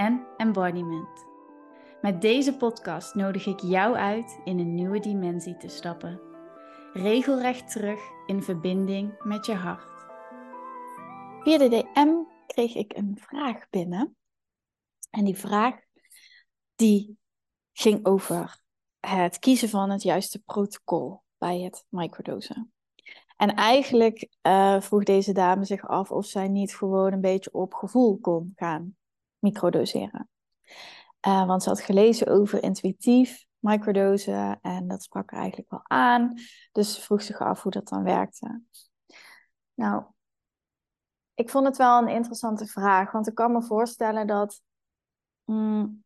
en embodiment. Met deze podcast nodig ik jou uit in een nieuwe dimensie te stappen. Regelrecht terug in verbinding met je hart. Via de DM kreeg ik een vraag binnen. En die vraag die ging over het kiezen van het juiste protocol bij het microdosen. En eigenlijk uh, vroeg deze dame zich af of zij niet gewoon een beetje op gevoel kon gaan microdoseren. Uh, want ze had gelezen over intuïtief microdosen en dat sprak er eigenlijk wel aan. Dus ze vroeg zich af hoe dat dan werkte. Nou, ik vond het wel een interessante vraag, want ik kan me voorstellen dat mm,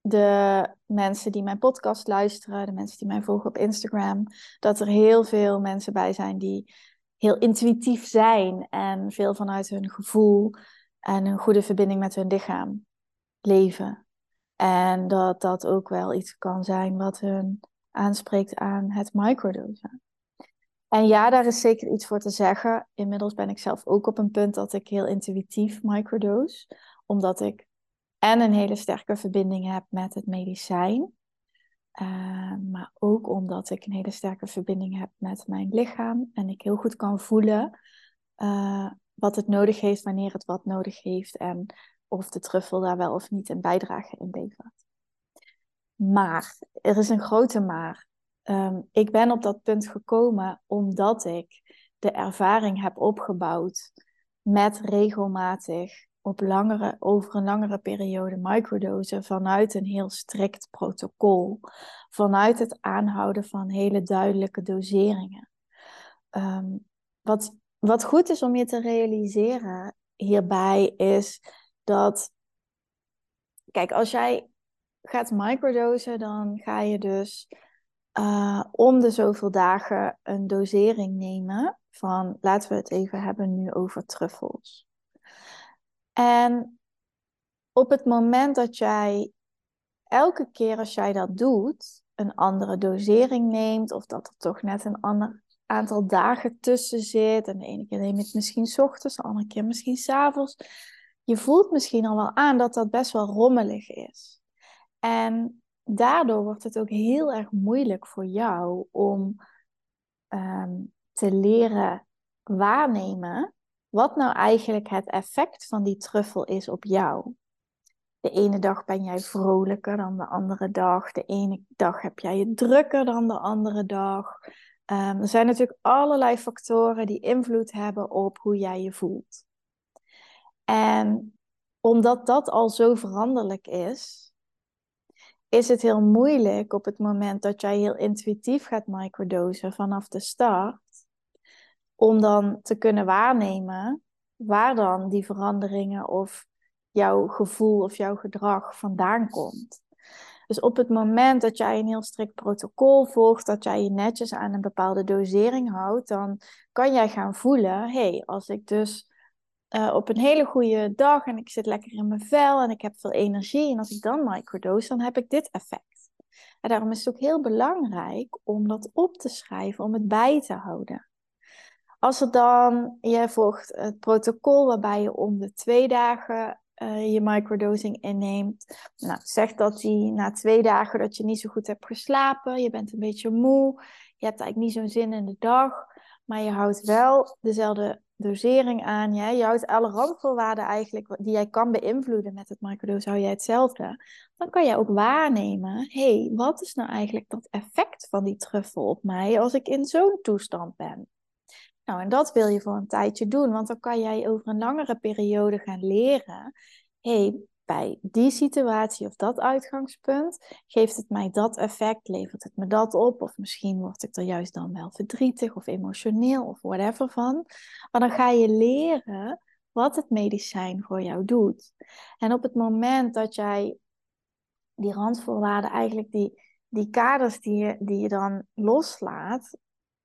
de mensen die mijn podcast luisteren, de mensen die mij volgen op Instagram, dat er heel veel mensen bij zijn die heel intuïtief zijn en veel vanuit hun gevoel en een goede verbinding met hun lichaam leven. En dat dat ook wel iets kan zijn wat hun aanspreekt aan het microdosen. En ja, daar is zeker iets voor te zeggen. Inmiddels ben ik zelf ook op een punt dat ik heel intuïtief microdose. Omdat ik en een hele sterke verbinding heb met het medicijn. Uh, maar ook omdat ik een hele sterke verbinding heb met mijn lichaam. En ik heel goed kan voelen uh, wat het nodig heeft, wanneer het wat nodig heeft. En of de truffel daar wel of niet een bijdrage in levert. Maar, er is een grote maar. Um, ik ben op dat punt gekomen omdat ik de ervaring heb opgebouwd met regelmatig op langere, over een langere periode microdosen vanuit een heel strikt protocol. Vanuit het aanhouden van hele duidelijke doseringen. Um, wat, wat goed is om je te realiseren hierbij is dat, kijk, als jij gaat microdosen, dan ga je dus uh, om de zoveel dagen een dosering nemen van, laten we het even hebben nu over truffels. En op het moment dat jij elke keer als jij dat doet, een andere dosering neemt, of dat er toch net een ander aantal dagen tussen zit, en de ene keer neem je het misschien s ochtends, de andere keer misschien s avonds, je voelt misschien al wel aan dat dat best wel rommelig is. En daardoor wordt het ook heel erg moeilijk voor jou om ehm, te leren waarnemen wat nou eigenlijk het effect van die truffel is op jou. De ene dag ben jij vrolijker dan de andere dag. De ene dag heb jij je drukker dan de andere dag. Um, er zijn natuurlijk allerlei factoren die invloed hebben op hoe jij je voelt. En omdat dat al zo veranderlijk is, is het heel moeilijk op het moment dat jij heel intuïtief gaat microdosen vanaf de start, om dan te kunnen waarnemen waar dan die veranderingen of jouw gevoel of jouw gedrag vandaan komt. Dus op het moment dat jij een heel strikt protocol volgt, dat jij je netjes aan een bepaalde dosering houdt, dan kan jij gaan voelen: hé, hey, als ik dus uh, op een hele goede dag en ik zit lekker in mijn vel en ik heb veel energie. En als ik dan microdose, dan heb ik dit effect. En daarom is het ook heel belangrijk om dat op te schrijven, om het bij te houden. Als er dan, jij volgt het protocol waarbij je om de twee dagen uh, je microdosing inneemt. Nou, zeg dat die na twee dagen dat je niet zo goed hebt geslapen, je bent een beetje moe, je hebt eigenlijk niet zo'n zin in de dag, maar je houdt wel dezelfde dosering aan. Je houdt alle randvoorwaarden eigenlijk die jij kan beïnvloeden met het microdose, hou jij hetzelfde. Dan kan jij ook waarnemen, hé, hey, wat is nou eigenlijk dat effect van die truffel op mij als ik in zo'n toestand ben? Nou, en dat wil je voor een tijdje doen, want dan kan jij over een langere periode gaan leren. hey, bij die situatie of dat uitgangspunt geeft het mij dat effect, levert het me dat op, of misschien word ik er juist dan wel verdrietig of emotioneel of whatever van. Maar dan ga je leren wat het medicijn voor jou doet. En op het moment dat jij die randvoorwaarden, eigenlijk die, die kaders die je, die je dan loslaat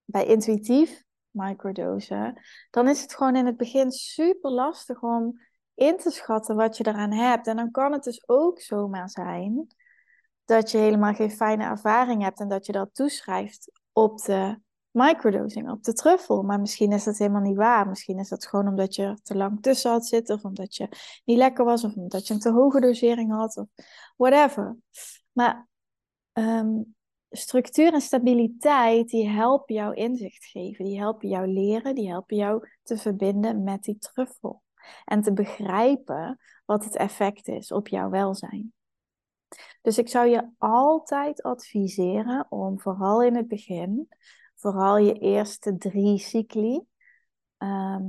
bij intuïtief microdosen, dan is het gewoon in het begin super lastig om in te schatten wat je eraan hebt. En dan kan het dus ook zomaar zijn dat je helemaal geen fijne ervaring hebt en dat je dat toeschrijft op de microdosing, op de truffel. Maar misschien is dat helemaal niet waar. Misschien is dat gewoon omdat je te lang tussen had zitten, of omdat je niet lekker was, of omdat je een te hoge dosering had, of whatever. Maar ehm, structuur en stabiliteit, die helpen jou inzicht geven, die helpen jou leren, die helpen jou te verbinden met die truffel. En te begrijpen wat het effect is op jouw welzijn. Dus ik zou je altijd adviseren om vooral in het begin, vooral je eerste drie cycli, ehm,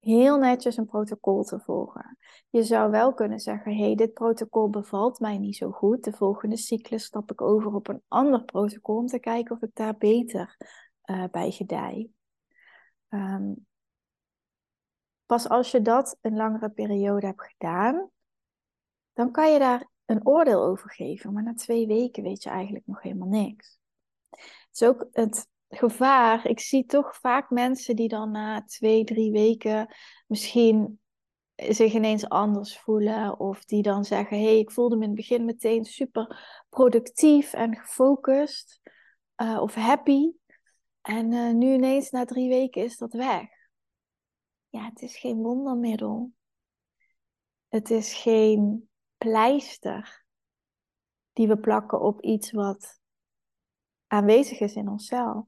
heel netjes een protocol te volgen. Je zou wel kunnen zeggen, hey, dit protocol bevalt mij niet zo goed. De volgende cyclus stap ik over op een ander protocol om te kijken of ik daar beter uh, bij gedij. Um, pas als je dat een langere periode hebt gedaan, dan kan je daar een oordeel over geven. Maar na twee weken weet je eigenlijk nog helemaal niks. Het is ook het gevaar. Ik zie toch vaak mensen die dan na twee, drie weken misschien zich ineens anders voelen. Of die dan zeggen, hé, hey, ik voelde me in het begin meteen super productief en gefocust. Uh, of happy. En uh, nu ineens na drie weken is dat weg. Ja, het is geen wondermiddel. Het is geen pleister die we plakken op iets wat aanwezig is in onszelf.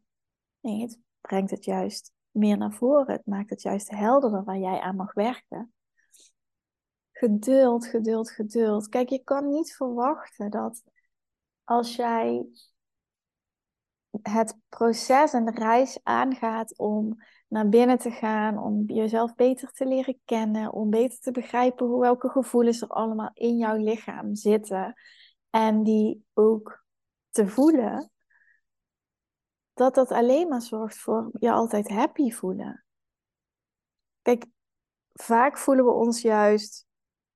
Nee, het brengt het juist meer naar voren. Het maakt het juist helderder waar jij aan mag werken. Geduld, geduld, geduld. Kijk, je kan niet verwachten dat als jij het proces en de reis aangaat om naar binnen te gaan, om jezelf beter te leren kennen, om beter te begrijpen hoe welke gevoelens er allemaal in jouw lichaam zitten en die ook te voelen, dat dat alleen maar zorgt voor je altijd happy voelen. Kijk, vaak voelen we ons juist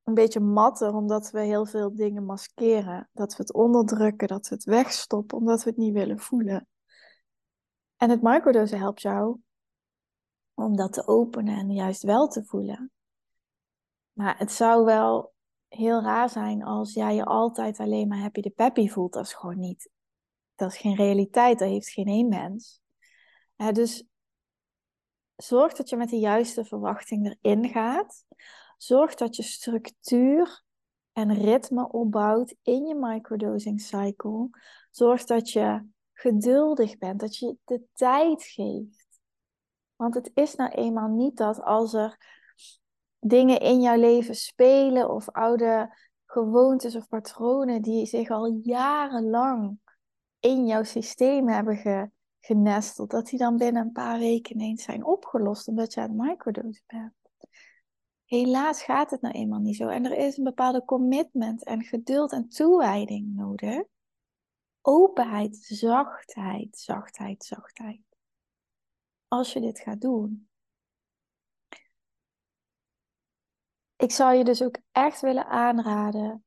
een beetje matter omdat we heel veel dingen maskeren. Dat we het onderdrukken, dat we het wegstoppen omdat we het niet willen voelen. En het microdosen helpt jou om dat te openen en juist wel te voelen. Maar het zou wel heel raar zijn als jij je altijd alleen maar happy de peppy voelt. Is gewoon niet. Dat is geen realiteit, dat heeft geen één mens. dus zorg dat je met de juiste verwachting erin gaat. Zorg dat je structuur en ritme opbouwt in je microdosing cycle. Zorg dat je geduldig bent, dat je de tijd geeft. Want het is nou eenmaal niet dat als er dingen in jouw leven spelen of oude gewoontes of patronen die zich al jarenlang in jouw systeem hebben ge, genesteld, dat die dan binnen een paar weken ineens zijn opgelost omdat je aan het microdose bent. Helaas gaat het nou eenmaal niet zo. En er is een bepaalde commitment en geduld en toewijding nodig. Openheid, zachtheid, zachtheid, zachtheid als je dit gaat doen. Ik zou je dus ook echt willen aanraden,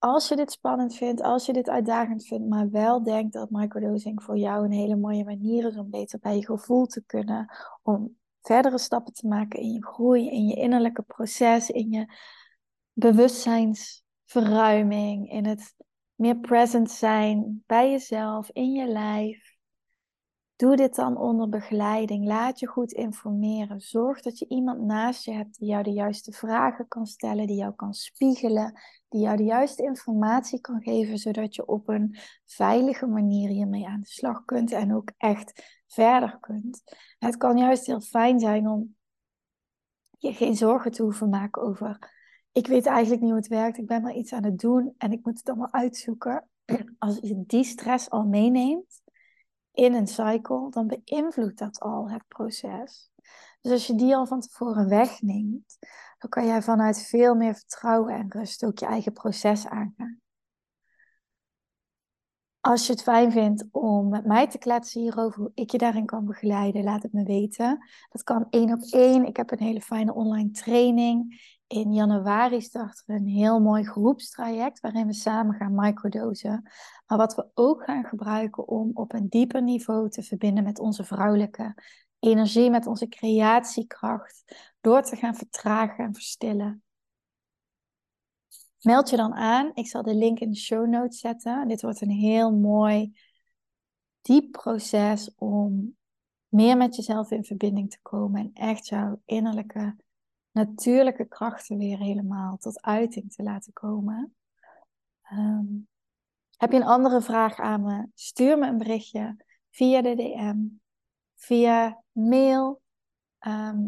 als je dit spannend vindt, als je dit uitdagend vindt, maar wel denkt dat microdosing voor jou een hele mooie manier is om beter bij je gevoel te kunnen, om verdere stappen te maken in je groei, in je innerlijke proces, in je bewustzijnsverruiming, in het meer present zijn bij jezelf, in je lijf. Doe dit dan onder begeleiding. Laat je goed informeren. Zorg dat je iemand naast je hebt die jou de juiste vragen kan stellen, die jou kan spiegelen, die jou de juiste informatie kan geven, zodat je op een veilige manier hiermee aan de slag kunt en ook echt verder kunt. Het kan juist heel fijn zijn om je geen zorgen te hoeven maken over. Ik weet eigenlijk niet hoe het werkt. Ik ben maar iets aan het doen en ik moet het allemaal uitzoeken. Als je die stress al meeneemt, in een cycle, dan beïnvloedt dat al het proces. Dus als je die al van tevoren wegneemt, dan kan jij vanuit veel meer vertrouwen en rust ook je eigen proces aangaan. Als je het fijn vindt om met mij te kletsen hierover, hoe ik je daarin kan begeleiden, laat het me weten. Dat kan één op één. Ik heb een hele fijne online training in januari starten we een heel mooi groepstraject waarin we samen gaan microdosen. Maar wat we ook gaan gebruiken om op een dieper niveau te verbinden met onze vrouwelijke energie, met onze creatiekracht, door te gaan vertragen en verstillen. Meld je dan aan. Ik zal de link in de show notes zetten. Dit wordt een heel mooi, diep proces om meer met jezelf in verbinding te komen en echt jouw innerlijke, natuurlijke krachten weer helemaal tot uiting te laten komen. Ehm, heb je een andere vraag aan me? Stuur me een berichtje via de DM, via mail. Ehm,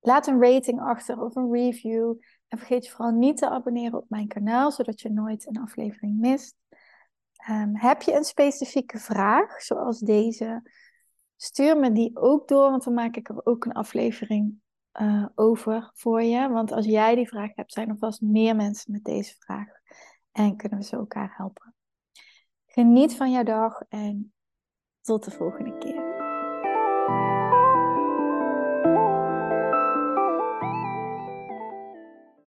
laat een rating achter of een review. En vergeet je vooral niet te abonneren op mijn kanaal, zodat je nooit een aflevering mist. Ehm, heb je een specifieke vraag, zoals deze? Stuur me die ook door, want dan maak ik er ook een aflevering uh, over voor je. Want als jij die vraag hebt, zijn er vast meer mensen met deze vraag. En kunnen we ze elkaar helpen. Geniet van jouw dag en tot de volgende keer.